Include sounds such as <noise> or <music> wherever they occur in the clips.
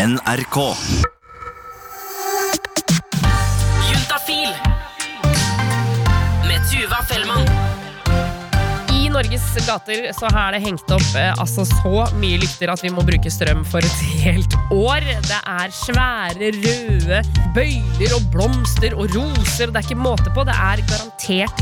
NRK. Juntafil med Tuva Fellmann. I Norges gater så er det hengt opp eh, altså så mye lykter at vi må bruke strøm for et <laughs> helt år. Det er svære røde bøyler og blomster og roser, og det er ikke måte på. Det er garantert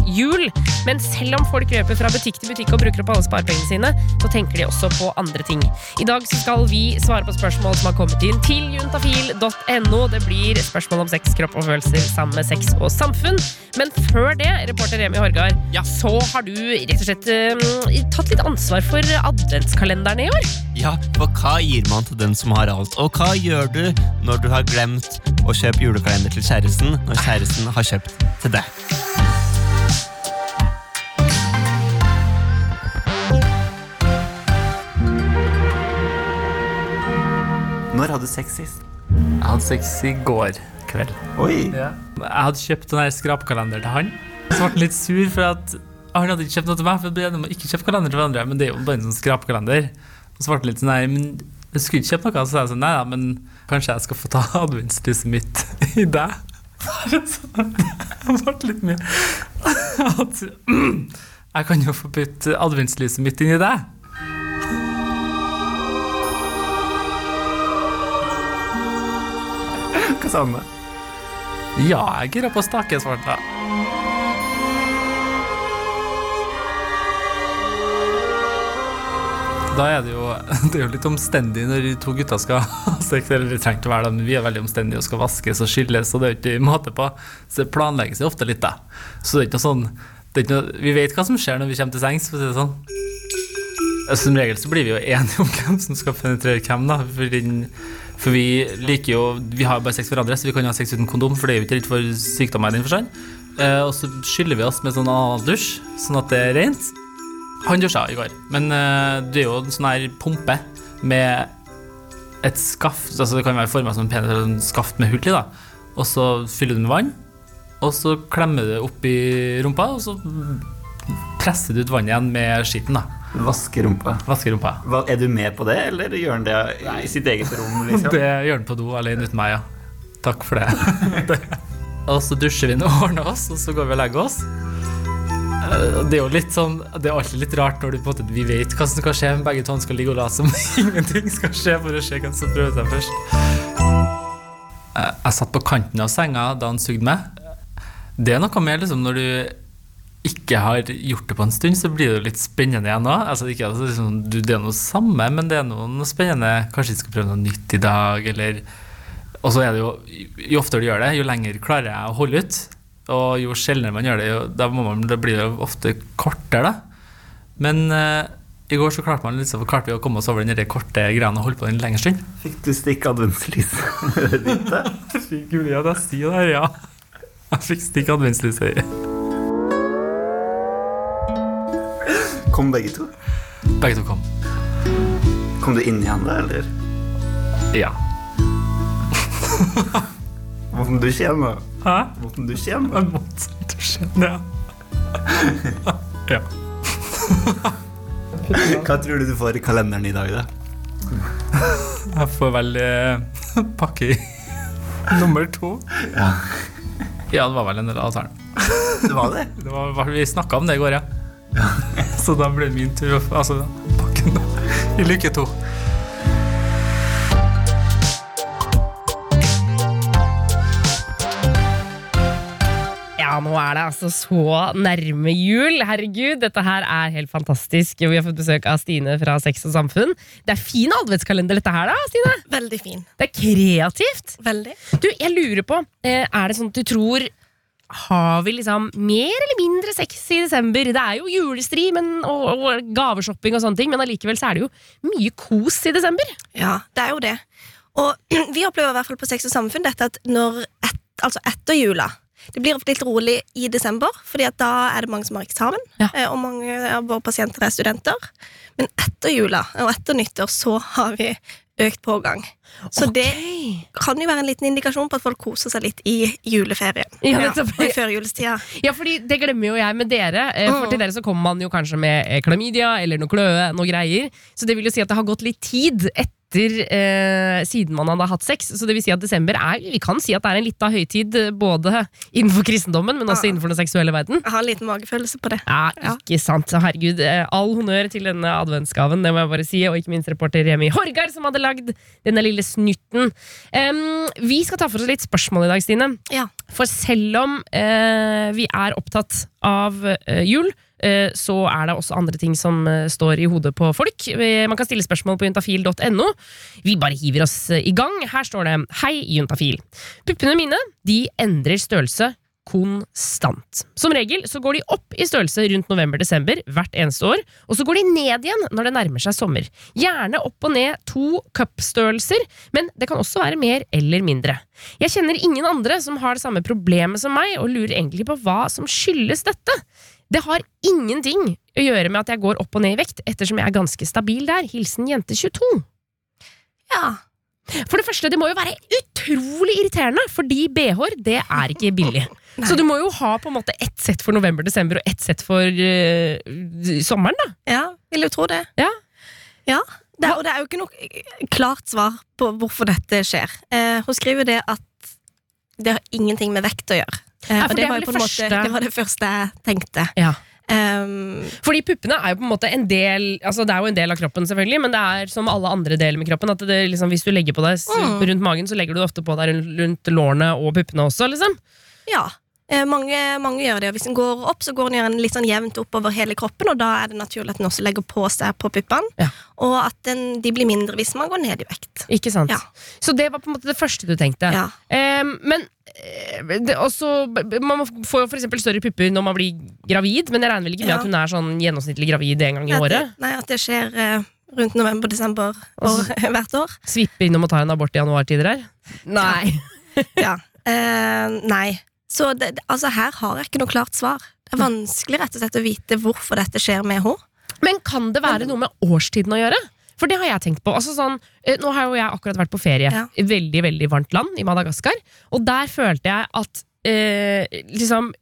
jul. Men selv om folk løper fra butikk til butikk og bruker opp alle sparepengene sine, så tenker de også på andre ting. I dag så skal vi svare på spørsmål som har kommet inn til juntafil.no. Det blir spørsmål om sex, kropp og følelser sammen med sex og samfunn. Men før det, reporter Remi Horgard, så har du rett og slett uh, tatt litt ansvar for adventskalenderen i år. Ja, for hva gir man til den som har alt? Og hva gjør du når du har glemt å kjøpe julekalender til kjæresten, når kjæresten har kjøpt til deg? Når hadde du sex sist? Jeg hadde sex i går kveld. Oi! Jeg hadde kjøpt den skrapkalenderen til han. Så ble han litt sur for at han hadde ikke kjøpt noe til meg. For jeg ble enig om ikke kjøpe kalender til hverandre, men det er jo bare en sånn skrapkalender. Og så ble han litt sånn nei, men jeg skulle ikke kjøpe noe. Så sa jeg sånn nei da, men kanskje jeg skal få ta adventslyset mitt <laughs> i deg. Sånn. Det ble litt mye. <laughs> Jeg kan jo få putte adventslyset mitt inn i deg. Hva sa han da? Ja, jeg er gira på å stake, svarte jeg. Da er det jo, <laughs> det er jo litt omstendig når de to gutta skal. <laughs> Eller ikke å være det, men vi er veldig omstendige og skal vaskes og skylles, og det er jo ikke måte på. Så det planlegges jo ofte litt, da. Så det er ikke noe sånn ikke noe, Vi vet hva som skjer når vi kommer til sengs, for å si det sånn. Som regel så blir vi jo enige om hvem som skal penetrere hvem, da. For, den, for vi liker jo Vi har jo bare sex for hverandre, så vi kan jo ha sex uten kondom, for det er jo ikke redd for sykdommer i den forstand. Eh, og så skyller vi oss med sånn analdusj, sånn at det er rent. Han dusja i går, men eh, det er jo en sånn her pumpe med et skaft altså Det kan være forma som en penis eller en skaft med hull i, da. Og så fyller du med vann, og så klemmer du det opp i rumpa, og så presser du ut vannet igjen med skitten, da. Vaske rumpa. Rumpa. Hva, er du med på det, eller gjør han det i sitt eget rom? liksom? <laughs> Det gjør han på do alene uten meg, ja. Takk for det. <laughs> det. Og så dusjer vi nå, ordner oss, og så går vi og legger oss. Eh, Det er jo litt sånn Det er alltid litt rart når du på en måte, vi vet hva som skal skje, men begge to skal ligge og late som <laughs> ingenting skal skje, for å se hvem som prøver seg først. Eh, Jeg satt på kanten av senga da han sugde meg. Det er noe med liksom når du ikke har gjort det på en stund, så blir det litt spennende igjen òg. Altså, ikke, altså, liksom, det er noe samme, men det er noe, noe spennende. Kanskje vi skal prøve noe nytt i dag, eller Og så er det jo Jo oftere du gjør det, jo lenger klarer jeg å holde ut. Og jo sjeldnere man gjør det, jo, da må man, det blir det jo ofte kortere, da. Men uh, i går så klarte, man liksom, klarte vi å komme oss over den korte greia og holde på en lengre stund. Fikk du stikk adventslyset <laughs> ditt? da? Gullig at jeg sier det her, ja. Jeg fikk stikk adventslyset Kom begge to? Begge to kom. Kom du inn i han da, eller? Ja. <laughs> Måtte du kjenne? Hæ? Måtte du kjenne? Jeg måtte dusje. Ja. <laughs> ja. Hva tror du du får i kalenderen i dag, da? Jeg får vel eh, pakke i <laughs> nummer to. Ja. Ja, det var vel en del av avtalen. Det var det? Det var- vi snakka om det i går, ja. ja. Så da ble det min tur å altså, pakke den i lykke to. Ja, nå er det altså så nærme jul. Herregud, dette her er helt fantastisk. Vi har fått besøk av Stine fra Sex og Samfunn. Det er fin adventskalender dette her, da, Stine? Veldig fin. Det er kreativt. Veldig. Du, jeg lurer på, eh, er det sånn at du tror har vi liksom mer eller mindre sex i desember? Det er jo julestri men, og, og gaveshopping og sånne ting, men allikevel så er det jo mye kos i desember. Ja, det er jo det. Og <clears throat> vi opplever i hvert fall på Sex og Samfunn dette at når et, altså etter jula det blir litt rolig i desember, Fordi at da er det mange som har eksamen. Ja. eh, Og mange av våre pasienter er studenter. Men etter jula og etter nyttår så har vi økt pågang. Så det kan jo være en liten indikasjon på at folk koser seg litt i juleferien. Ja, ja. og i førjulstida. Ja, fordi Det glemmer jo jeg med dere. eh, For Mm. til dere så kommer man jo kanskje med eh, klamydia eller noe kløe, noe greier. Så det vil jo si at det har gått litt tid etter etter eh, siden man hadde hatt sex. Så det vil si at desember er Vi kan si at det er en lita høytid eh, både innenfor kristendommen, men også Ja. innenfor den seksuelle verden. Jeg har en liten magefølelse på det. Ja, Ja. ikke sant. Herregud, eh, all honnør til denne adventsgaven, det må jeg bare si. Og ikke minst reporter Remi Horgard, som hadde lagd denne lille snutten. Um, vi skal ta for oss litt spørsmål i dag, Stine. Ja. For selv om uh, vi er opptatt av uh, jul, så er det også andre ting som eh, står i hodet på folk. Eh, Man kan stille spørsmål på juntafil.no. Vi bare hiver oss eh, i gang. Her står det Hei, juntafil. Puppene mine de endrer størrelse konstant. Som regel så går de opp i størrelse rundt november-desember hvert eneste år, og så går de ned igjen når det nærmer seg sommer. Gjerne opp og ned to cupstørrelser, men det kan også være mer eller mindre. Jeg kjenner ingen andre som har det samme problemet som meg, og lurer egentlig på hva som skyldes dette. Det har ingenting å gjøre med at jeg går opp og ned i vekt, ettersom jeg er ganske stabil der. Hilsen jente 22. Ja. For det første, det må jo være utrolig irriterende, fordi BH-er, det er ikke billig. Så du må jo ha på en måte ett sett for november, desember og ett sett for uh, sommeren, da. Ja, vil jo tro det. Ja. Ja, det, og det er jo ikke noe klart svar på hvorfor dette skjer. Eh, hun skriver det at det har ingenting med vekt å gjøre. Eh, Ja, for det det, var det første- måte, det var det første jeg tenkte. Ja. Um, Fordi puppene er jo på en måte en del Altså det er jo en del av kroppen, selvfølgelig, men det er som alle andre deler med kroppen. At det liksom, Hvis du legger på deg Mm. rundt magen, så legger du ofte på deg rundt- lårene og puppene også. liksom ja. Eh, mange, mange gjør det, og hvis den går opp, så går den gjerne litt sånn jevnt oppover hele kroppen, og da er det naturlig at den også legger på seg på puppene, Ja. og at den, de blir mindre hvis man går ned i vekt. Ikke sant? Ja. Så det var på en måte det første du tenkte. Ja. Um, men også, man får jo eksempel større pupper når man blir gravid, men jeg regner vel ikke med Ja. at hun er sånn gjennomsnittlig gravid en gang i året? nei, at det skjer eh, rundt november-desember <laughs> hvert år. Svippe innom og ta en abort i januartider her? Nei. <laughs> Ja. Eh, nei. Så det- altså, her har jeg ikke noe klart svar. Det er vanskelig rett og slett å vite hvorfor dette skjer med henne. Men kan det være noe med årstiden å gjøre? For det har jeg tenkt på. Altså sånn, eh, nå har jo jeg akkurat vært på ferie Ja. i veldig veldig varmt land, i Madagaskar. Og der følte jeg at eh, liksom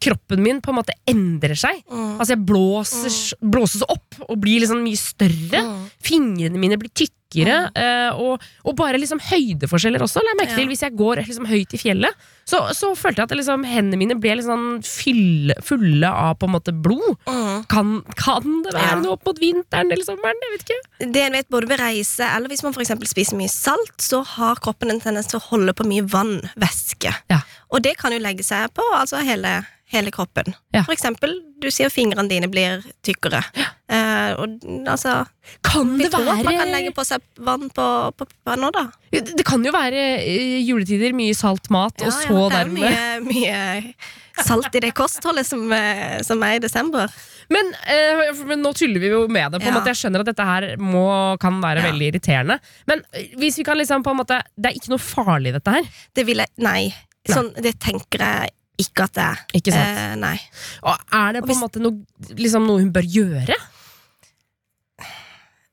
kroppen min på en måte endrer seg. Mm. Altså jeg blåses, blåses opp og blir liksom mye større. Mm. Fingrene mine blir tykkere. eh, og, og bare liksom høydeforskjeller også. La jeg til Ja. Hvis jeg går liksom høyt i fjellet, så, så følte jeg at liksom, hendene mine ble litt sånn fylle, fulle av på en måte blod. Mm. Kan, kan det være Ja. noe opp mot vinteren eller sommeren? Jeg vet ikke. Det en vet både ved reise eller hvis man for spiser mye salt, så har kroppen en tendens til å holde på mye vann, væske. Ja. Og det kan jo legge seg på altså hele, hele kroppen. Ja. For eksempel, du sier fingrene dine blir tykkere. Eh, og altså Kan det at man kan legge på seg vann på, på nå da. Det kan jo være eh, juletider, mye salt mat, og så det er dermed mye, mye salt i det kostholdet som, eh, som er i desember. Men, eh, men nå tuller vi jo med det. på en måte Jeg skjønner at dette her må, kan være Ja. veldig irriterende. Men eh, hvis vi kan liksom på en måte det er ikke noe farlig, dette her. Det vil jeg Nei. Sånn, det tenker jeg ikke at det er. Ikke sant? Eh, nei. Og er det på en måte noe, liksom noe hun bør gjøre?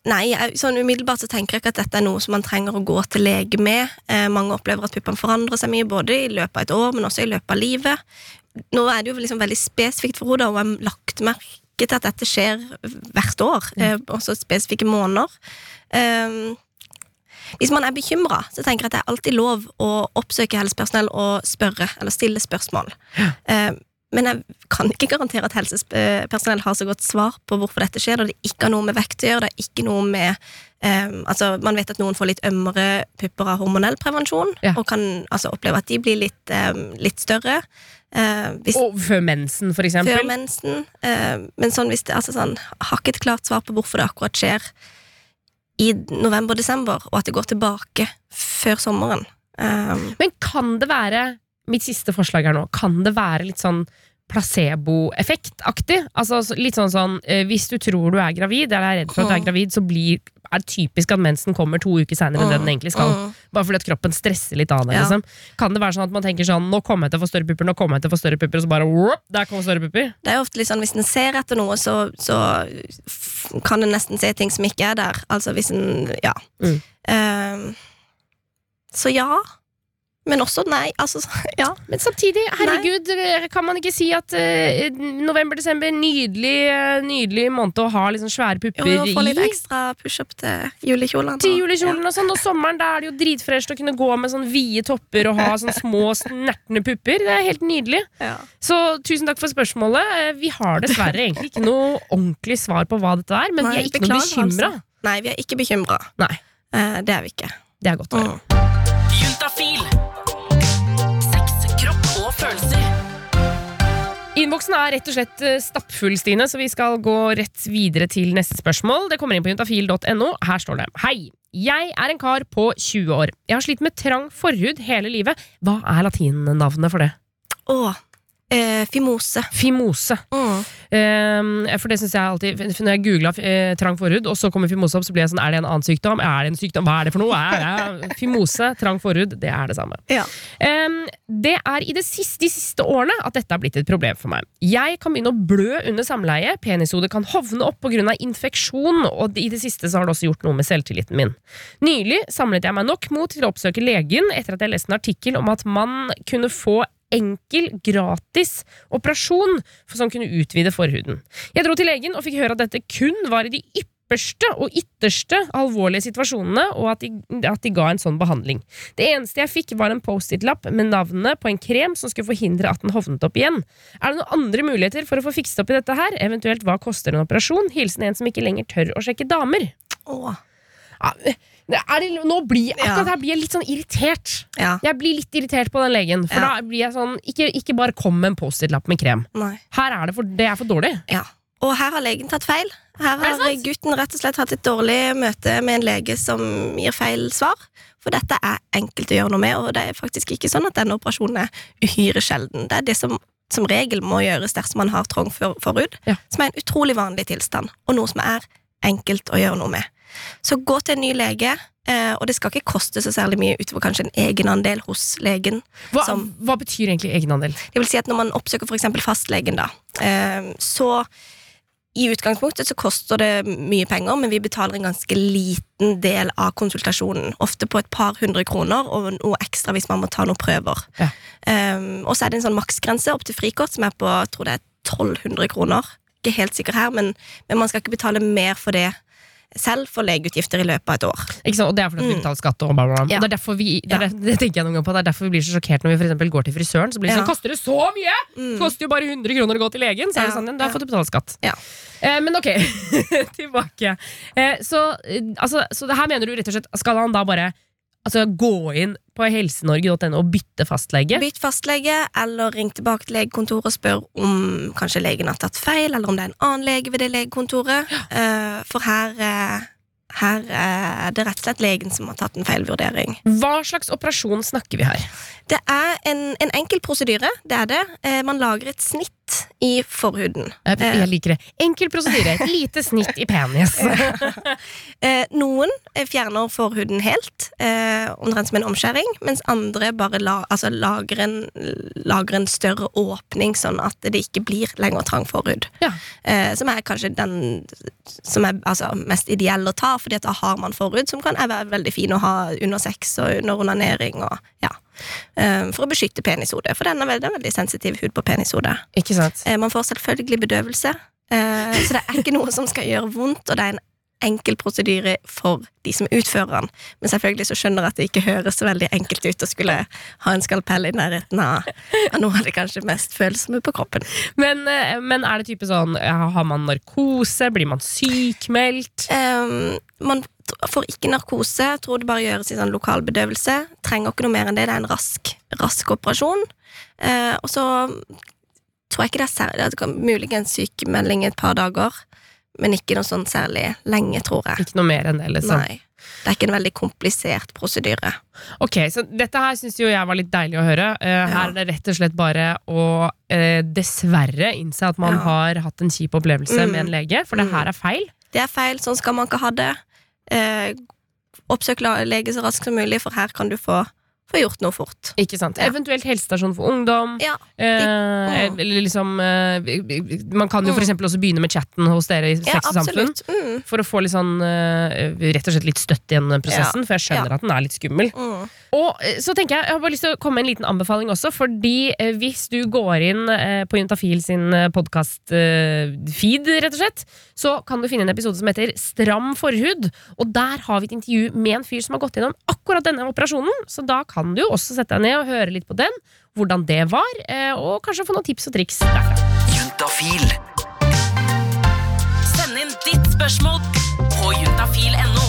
Nei, jeg, sånn umiddelbart så tenker jeg ikke at dette er noe som man trenger å gå til lege med. Eh, mange opplever at puppene forandrer seg mye, både i løpet av et år, men også i løpet av livet. Nå er det jo liksom veldig spesifikt for henne, og jeg har lagt merke til at dette skjer hvert år, eh, også spesifikke måneder. Eh, hvis man er bekymra, så tenker jeg at det er alltid lov å oppsøke helsepersonell og spørre, eller stille spørsmål. Eh, men jeg kan ikke garantere at helsepersonell har så godt svar på hvorfor dette skjer, og det ikke har noe med vekt å gjøre. Det er ikke noe med eh, altså Man vet at noen får litt ømmere pupper av hormonell prevensjon, Ja. og kan altså oppleve at de blir litt, eh, litt større. Eh, hvis, Og før mensen, for eksempel? før mensen. Eh, men sånn hvis det altså sånn, har ikke et klart svar på hvorfor det akkurat skjer i november-desember, og at det går tilbake før sommeren. Um, Men kan det være Mitt siste forslag her nå Kan det være litt sånn placeboeffektaktig? Altså så- litt sånn sånn eh, Hvis du tror du er gravid, eller er redd for at du er gravid, så blir, er det typisk at mensen kommer to uker seinere enn det den egentlig skal. Bare fordi at kroppen stresser litt av det. Ja. Liksom. Kan det være sånn at man tenker sånn Nå kommer jeg til å få større pupper, nå kommer jeg til å få større pupper, og så bare whoop, der kommer større pupper? Det er ofte litt sånn hvis en ser etter noe, så, så kan en nesten se ting som ikke er der. Altså hvis en Ja. Mm. Ehm, så ja. Men også nei. Altså, <laughs> ja. Men samtidig, herregud, kan man ikke si at uh, november-desember nydelig, eh, nydelig måned å ha liksom svære pupper i? jo, få litt ekstra pushup til julekjolen Til julekjolen og sånn, og sommeren da er det jo dritfresht å kunne gå med sånn vide topper og ha sånn små, snertne pupper. Det er helt nydelig. Ja. Så tusen takk for spørsmålet. Eh, Vi har dessverre <laughs> egentlig ikke noe ordentlig svar på hva dette er, men Nei, vi er ikke noe bekymra. altså. Nei, vi er ikke bekymra. Nei, det er vi ikke. det er godt å høre. Mm. Innboksen er rett og slett eh, stappfull, Stine, så vi skal gå rett videre til neste spørsmål. Det kommer inn på juntafil.no. Her står det Hei! Jeg er en kar på 20 år. Jeg har slitt med trang forhud hele livet. Hva er latinnavnet for det? Å, eh, fimose. Fimose. Mm. Eh, for det synes jeg alltid Når jeg googla eh, trang forhud, og så kommer fimose opp, så blir jeg sånn Er det en annen sykdom? Er det en sykdom? Hva er det for noe? Er det? Fimose, trang forhud, det er det samme. Ja. Um, det er i det siste, de siste årene at dette har blitt et problem for meg. Jeg kan begynne å blø under samleie, penishodet kan hovne opp pga. infeksjon, og i det siste så har det også gjort noe med selvtilliten min. Nylig samlet jeg meg nok mot til å oppsøke legen etter at jeg leste en artikkel om at man kunne få enkel, gratis operasjon for som kunne utvide forhuden. Jeg dro til legen og fikk høre at dette kun var i de ypperste og ytterste alvorlige situasjonene, og at de, at de ga en sånn behandling. Det eneste jeg fikk, var en Post-It-lapp med navnet på en krem som skulle forhindre at den hovnet opp igjen. Er det noen andre muligheter for å få fikset opp i dette her? Eventuelt hva koster en operasjon? Hilsen en som ikke lenger tør å sjekke damer. Åh. Ja, det, nå blir, akkurat her blir jeg litt sånn irritert. ja. Jeg blir litt irritert på den legen, for Ja. da blir jeg sånn Ikke, ikke bare kom med en Post-It-lapp med krem. Nei. Her er det for, det er for dårlig. Ja. Og her har legen tatt feil. Her har gutten rett og slett hatt et dårlig møte med en lege som gir feil svar. For dette er enkelt å gjøre noe med, og det er faktisk ikke sånn at denne operasjonen er uhyre sjelden. Det er det som som regel må gjøres dersom man har trang for- forhud, Ja. som er en utrolig vanlig tilstand, og noe som er enkelt å gjøre noe med. Så gå til en ny lege, eh, og det skal ikke koste så særlig mye utover kanskje en egenandel hos legen. Hva, Som- hva betyr egentlig egenandel? Det vil si at når man oppsøker eksempel fastlegen, da, eh, så i utgangspunktet så koster det mye penger, men vi betaler en ganske liten del av konsultasjonen. Ofte på et par hundre kroner, og noe ekstra hvis man må ta noen prøver. Ja. Um, og så er det en sånn maksgrense opp til frikort, som er på jeg tror det er 1200 kroner. Ikke helt sikker her, men, men man skal ikke betale mer for det selv for legeutgifter i løpet av et år. Ikke sant? Og det er fordi vi Mm. betaler skatt og bla, bla, bla. Ja. Det er derfor vi det, er, det, tenker jeg noen gang på Det er derfor vi blir så sjokkert når vi for går til frisøren. Så blir det sånn, Koster det så mye?! Mm. Koster jo bare 100 kroner å gå til legen! Så er det sånn, da får du betale skatt. Ja. Eh, men ok, <laughs> tilbake. Eh, så, eh, altså, så det her mener du rett og slett Skal han da bare altså, gå inn på helsenorge.no og bytte fastlege? Bytt fastlege, eller ring tilbake til legekontoret og spør om kanskje legen har tatt feil, eller om det er en annen lege ved det legekontoret. Eh, for her, eh, her er det rett og slett legen som har tatt en feil vurdering. Hva slags operasjon snakker vi her? Det er en, en enkel prosedyre, det er det. Eh, man lager et snitt i forhuden. Jeg, jeg liker det. Enkel prosedyre. Et lite <laughs> snitt i penis. <laughs> Eh, noen eh, fjerner forhuden helt, eh, omtrent som en omskjæring, mens andre bare la, altså lager, en, lager en større åpning, sånn at det ikke blir lenger trang forhud. Ja. Eh, som er kanskje den som er altså, mest ideell å ta, fordi at da har man forhud som kan være veldig fin å ha under sex og under onanering. Og, ja. Eh, for å beskytte penishodet, for den er veldig, veldig sensitiv hud på penishodet. Ikke sant? Eh, Man får selvfølgelig bedøvelse, eh, så det er ikke noe som skal gjøre vondt, og det er en enkel prosedyre for de som utfører den. Men selvfølgelig så skjønner jeg at det ikke høres veldig enkelt ut å skulle ha en skalpell i nærheten av, av noe av det kanskje mest følsomme på kroppen. Men, men er det type sånn Har man narkose? Blir man sykmeldt? Eh, man får ikke narkose, tror det bare gjøres i sånn lokal bedøvelse. Trenger ikke noe mer enn det, det er en rask, rask operasjon. Eh, og så tror jeg ikke det er særlig, det kan muligens sykemelding et par dager, men ikke noe sånn særlig lenge, tror jeg. Ikke noe mer enn det, liksom. Nei. Det er ikke en veldig komplisert prosedyre. Ok, så Dette her syns jo jeg var litt deilig å høre. Eh, her er det rett og slett bare å eh, dessverre innse at man Ja. har hatt en kjip opplevelse Mm. med en lege, for det Mm. her er feil. Det er feil, sånn skal man ikke ha det. Eh, oppsøk lege så raskt som mulig, for her kan du få, få gjort noe fort. Ikke sant? Ja. Eventuelt helsestasjon for ungdom. Ja. Eh, Mm. eller liksom eh, Man kan jo for eksempel også begynne med chatten hos dere i Ja, Sex og Samfunn. Mm. For å få litt sånn eh, Rett og slett litt støtt i den prosessen, for jeg skjønner at den er litt skummel. Mm. Og eh, så tenker Jeg jeg har bare lyst til å komme med en liten anbefaling også, fordi eh, hvis du går inn på Juntafil sin podkast-feed, rett og slett, så kan du finne en episode som heter Stram forhud. Og der har vi et intervju med en fyr som har gått gjennom akkurat denne operasjonen. Så da kan du også sette deg ned og høre litt på den, hvordan det var, eh, og kanskje få noen tips og triks derfra. Juntafil. Send inn ditt spørsmål på juntafil.no.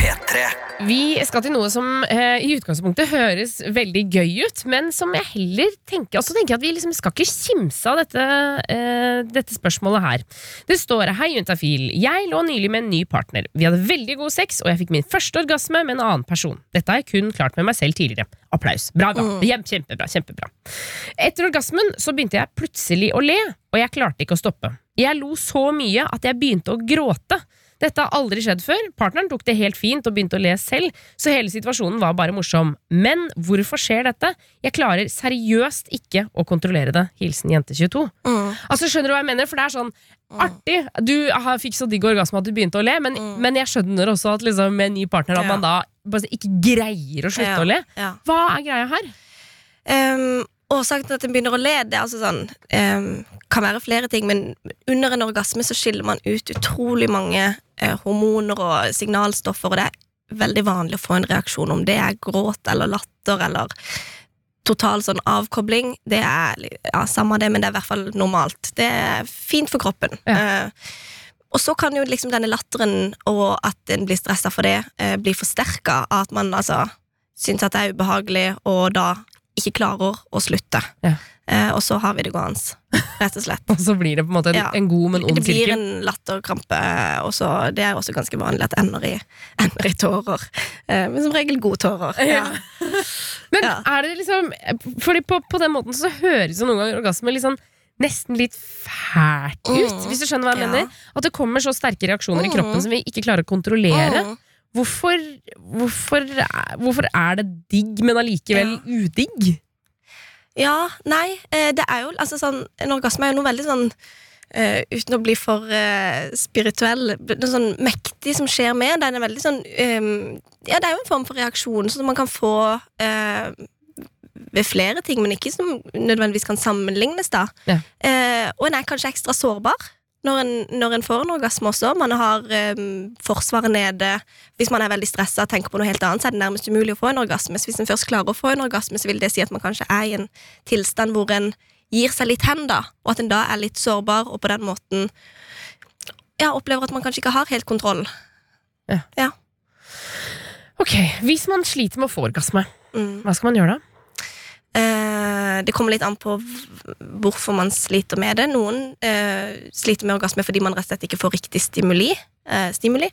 P3. Vi skal til noe som eh, i utgangspunktet høres veldig gøy ut, men som jeg heller tenker Og så tenker jeg at vi liksom skal ikke kimse av dette, eh, dette spørsmålet her. Det står Hei, Juntafil. Jeg lå nylig med en ny partner. Vi hadde veldig god sex, og jeg fikk min første orgasme med en annen person. Dette har jeg kun klart med meg selv tidligere. Applaus. Bra, da. Hjem, kjempebra. kjempebra. Etter orgasmen så begynte jeg plutselig å le, og jeg klarte ikke å stoppe. Jeg lo så mye at jeg begynte å gråte. Dette har aldri skjedd før. Partneren tok det helt fint og begynte å le selv, så hele situasjonen var bare morsom. Men hvorfor skjer dette? Jeg klarer seriøst ikke å kontrollere det. Hilsen jente22. Mm. Altså, skjønner du hva jeg mener? For det er sånn artig. Du fikk så digg orgasme at du begynte å le, men, men jeg skjønner også at liksom, med en ny partner at Ja. man da bare ikke greier å slutte Ja. å le. Ja. Hva er greia her? Um, årsaken til at en begynner å le, det altså sånn um, kan være flere ting, men under en orgasme så skiller man ut utrolig mange hormoner og signalstoffer, og det er veldig vanlig å få en reaksjon om det er gråt eller latter eller total sånn avkobling. Det er ja, samme det, men det er i hvert fall normalt. Det er fint for kroppen. Eh, og så kan jo liksom denne latteren og at en blir stressa for det, eh, bli forsterka av at man altså syns at det er ubehagelig, og da ikke klarer å slutte. Ja. Eh, og så har vi det gående, rett og slett. <laughs> Og så blir det på en måte en, Ja. en god, men ond Det blir en latterkrampe, og så, det er også ganske vanlig at ender i, ender i tårer. Eh, men som regel gode tårer. Ja. Men er det liksom Fordi på, på den måten så høres jo noen ganger orgasme litt sånn Nesten litt fælt ut, Mm. hvis du skjønner hva jeg Ja. mener. At det kommer så sterke reaksjoner i Mm. kroppen som vi ikke klarer å kontrollere. Mm. Hvorfor, hvorfor, hvorfor er det digg, men allikevel udigg? Ja, nei, eh, det er jo altså sånn En orgasme er jo noe veldig sånn uh, uten å bli for uh, spirituell, noe sånn mektig som skjer med. Den er veldig sånn um, Ja, det er jo en form for reaksjon som man kan få uh, ved flere ting, men ikke som nødvendigvis kan sammenlignes, da. Ja. Og en er kanskje ekstra sårbar. Når en, når en får en orgasme også. Man har um, forsvaret nede. Hvis man er veldig stressa og tenker på noe helt annet, så er det nærmest umulig å få en orgasme. Så hvis en først klarer å få en orgasme, så vil det si at man kanskje er i en tilstand hvor en gir seg litt hen, da. Og at en da er litt sårbar, og på den måten ja, opplever at man kanskje ikke har helt kontroll. Ja Ok, Hvis man sliter med å få orgasme, Mm. hva skal man gjøre da? Eh, det kommer litt an på hvorfor man sliter med det. Noen eh, sliter med orgasme fordi man rett og slett ikke får riktig stimuli. Eh, stimuli.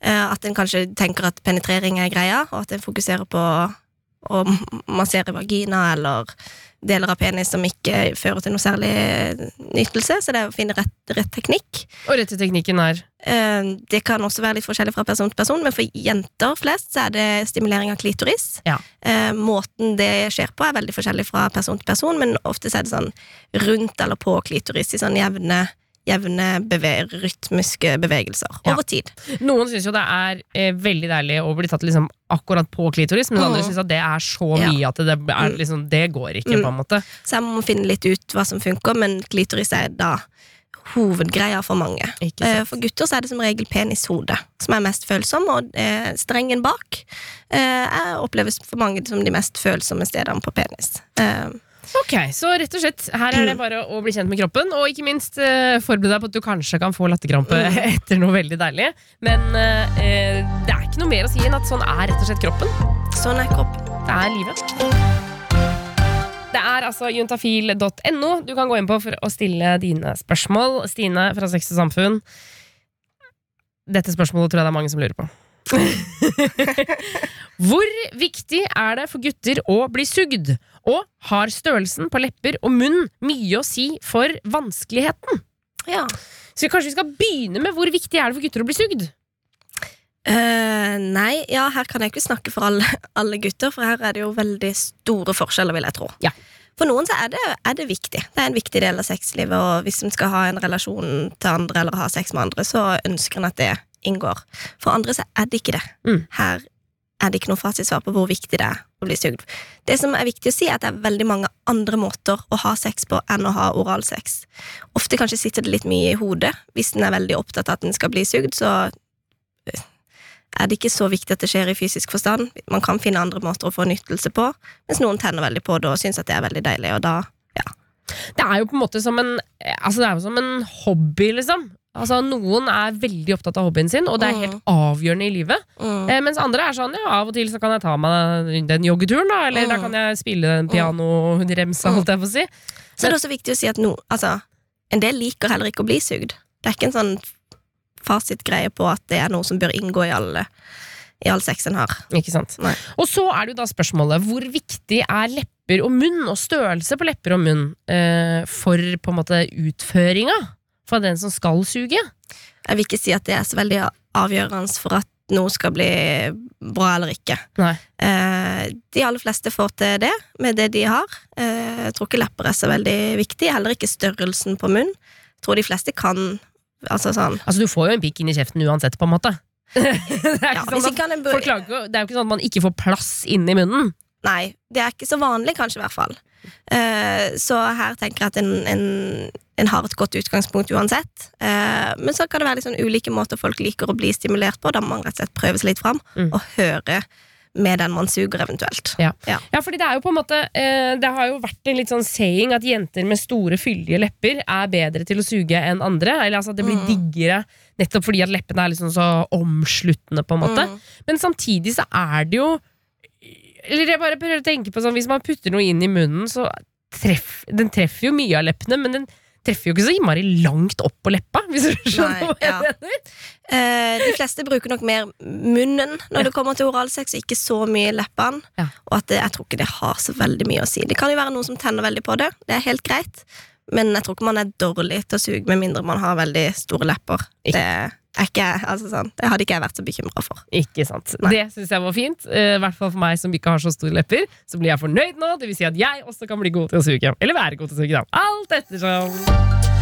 Eh, at en kanskje tenker at penetrering er greia, og at en fokuserer på å massere vagina eller deler av penis som ikke fører til noe særlig nytelse. Så det er å finne rett, rett teknikk. Og rette teknikken er Eh, Det kan også være litt forskjellig fra person til person, men for jenter flest så er det stimulering av klitoris. Ja. Eh, Måten det skjer på, er veldig forskjellig fra person til person, men ofte er det sånn rundt eller på klitoris i sånn jevne, jevne beve rytmiske bevegelser Ja. over tid. Noen syns jo det er eh, veldig deilig å bli tatt liksom akkurat på klitoris, men Mm. andre syns at det er så Ja. mye at det, er, Mm. liksom, det går ikke, Mm. på en måte. Så jeg må finne litt ut hva som funker, men klitoris er da hovedgreia for mange. Eh. For gutter så er det som regel penishode som er mest følsom, og eh, strengen bak eh, oppleves for mange som de mest følsomme stedene på penis. Eh, Ok, Så rett og slett, her er det bare å bli kjent med kroppen, og ikke minst eh, forbered deg på at du kanskje kan få latterkrampe <laughs> etter noe veldig deilig. Men eh, det er ikke noe mer å si enn at sånn er rett og slett kroppen. sånn er kroppen. Det er livet. Det er altså juntafil.no du kan gå inn på for å stille dine spørsmål. Stine fra Sex og Samfunn. Dette spørsmålet tror jeg det er mange som lurer på. <laughs> <laughs> Hvor viktig er det for gutter å bli sugd? Og har størrelsen på lepper og munn mye å si for vanskeligheten? Ja. Så kanskje vi skal begynne med hvor viktig er det for gutter å bli sugd? Eh, nei, ja, her kan jeg ikke snakke for alle, alle gutter, for her er det jo veldig store forskjeller, vil jeg tro. Ja. For noen så er det, er det viktig. Det er en viktig del av sexlivet, og hvis en skal ha en relasjon til andre eller ha sex med andre, så ønsker en at det inngår. For andre så er det ikke det. Mm. Her er det ikke noe fasitsvar på hvor viktig det er å bli sugd. Det som er viktig å si, er at det er veldig mange andre måter å ha sex på enn å ha oralsex. Ofte kanskje sitter det litt mye i hodet. Hvis en er veldig opptatt av at en skal bli sugd, så eh, er det ikke så viktig at det skjer i fysisk forstand. Man kan finne andre måter å få nyttelse på, mens noen tenner veldig på det og syns at det er veldig deilig, og da ja. Det er jo på en måte som en Altså som en hobby, liksom. Altså Noen er veldig opptatt av hobbyen sin, og det er helt avgjørende i livet. Mm. Eh, mens andre er sånn ja, av og til så kan jeg ta meg den joggeturen, da. Eller da Mm. kan jeg spille den pianoremsa, holdt jeg på å si. Så er det også viktig å si at no, altså, en del liker heller ikke å bli sugd. Det er ikke en sånn fasitgreie på at det er noe som bør inngå i alle i all sex en har. Ikke sant? Nei. Og så er det jo da spørsmålet hvor viktig er lepper og munn, og størrelse på lepper og munn, eh, for på en måte utføringa for den som skal suge? Jeg vil ikke si at det er så veldig avgjørende for at noe skal bli bra eller ikke. Eh, de aller fleste får til det med det de har. Eh, jeg tror ikke lepper er så veldig viktig, heller ikke størrelsen på munn. Jeg tror de fleste kan Altså sånn Altså Du får jo en pikk inn i kjeften uansett, på en måte. <laughs> det, er ja, sånn at, klager det er jo ikke sånn at man ikke får plass inni munnen. Nei, det er ikke så vanlig, kanskje, i hvert fall. Eh, så her tenker jeg at en, en, en har et godt utgangspunkt uansett. Eh, men så kan det være sånn ulike måter folk liker å bli stimulert på. Da må man rett og slett prøve seg litt fram, Mm. og høre med den man suger, eventuelt. Ja. Ja. Ja, fordi det er jo på en måte eh, Det har jo vært en litt sånn saying at jenter med store, fyldige lepper er bedre til å suge enn andre. Eller altså at det blir Mm. diggere nettopp fordi at leppene er liksom så omsluttende, på en måte. Mm. Men samtidig så er det jo Eller jeg bare prøver å tenke på sånn Hvis man putter noe inn i munnen, så treff, Den treffer jo mye av leppene, men den treffer jo ikke så innmari langt opp på leppa, <laughs> hvis du skjønner Nei, hva jeg ja. mener. Eh, de fleste bruker nok mer munnen når det kommer til oralsex, og ikke så mye leppene. Ja. Og at det, jeg tror ikke det har så veldig mye å si. Det kan jo være noen som tenner veldig på det, det er helt greit. Men jeg tror ikke man er dårlig til å suge med mindre man har veldig store lepper. Ikke. Det, er ikke, altså sånn, det hadde ikke jeg vært så bekymra for. Ikke sant. Nei. Det syns jeg var fint. I I hvert fall for meg som ikke har så store lepper. Så blir jeg fornøyd nå. Det vil si at jeg også kan bli god til å suge. Eller være god til å suge, da. Alt ettersom.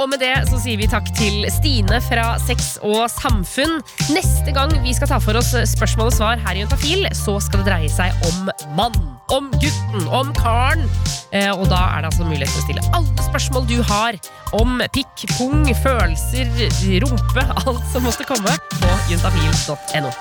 Og med det så sier vi takk til Stine fra Sex og Samfunn. Neste gang vi skal ta for oss spørsmål og svar her i Juntafil, så skal det dreie seg om mann. Om gutten, om karen. Eh, og da er det altså mulighet til å stille alle spørsmål du har om pikk, pung, følelser, rumpe, <laughs> alt som måtte komme på juntafil.no.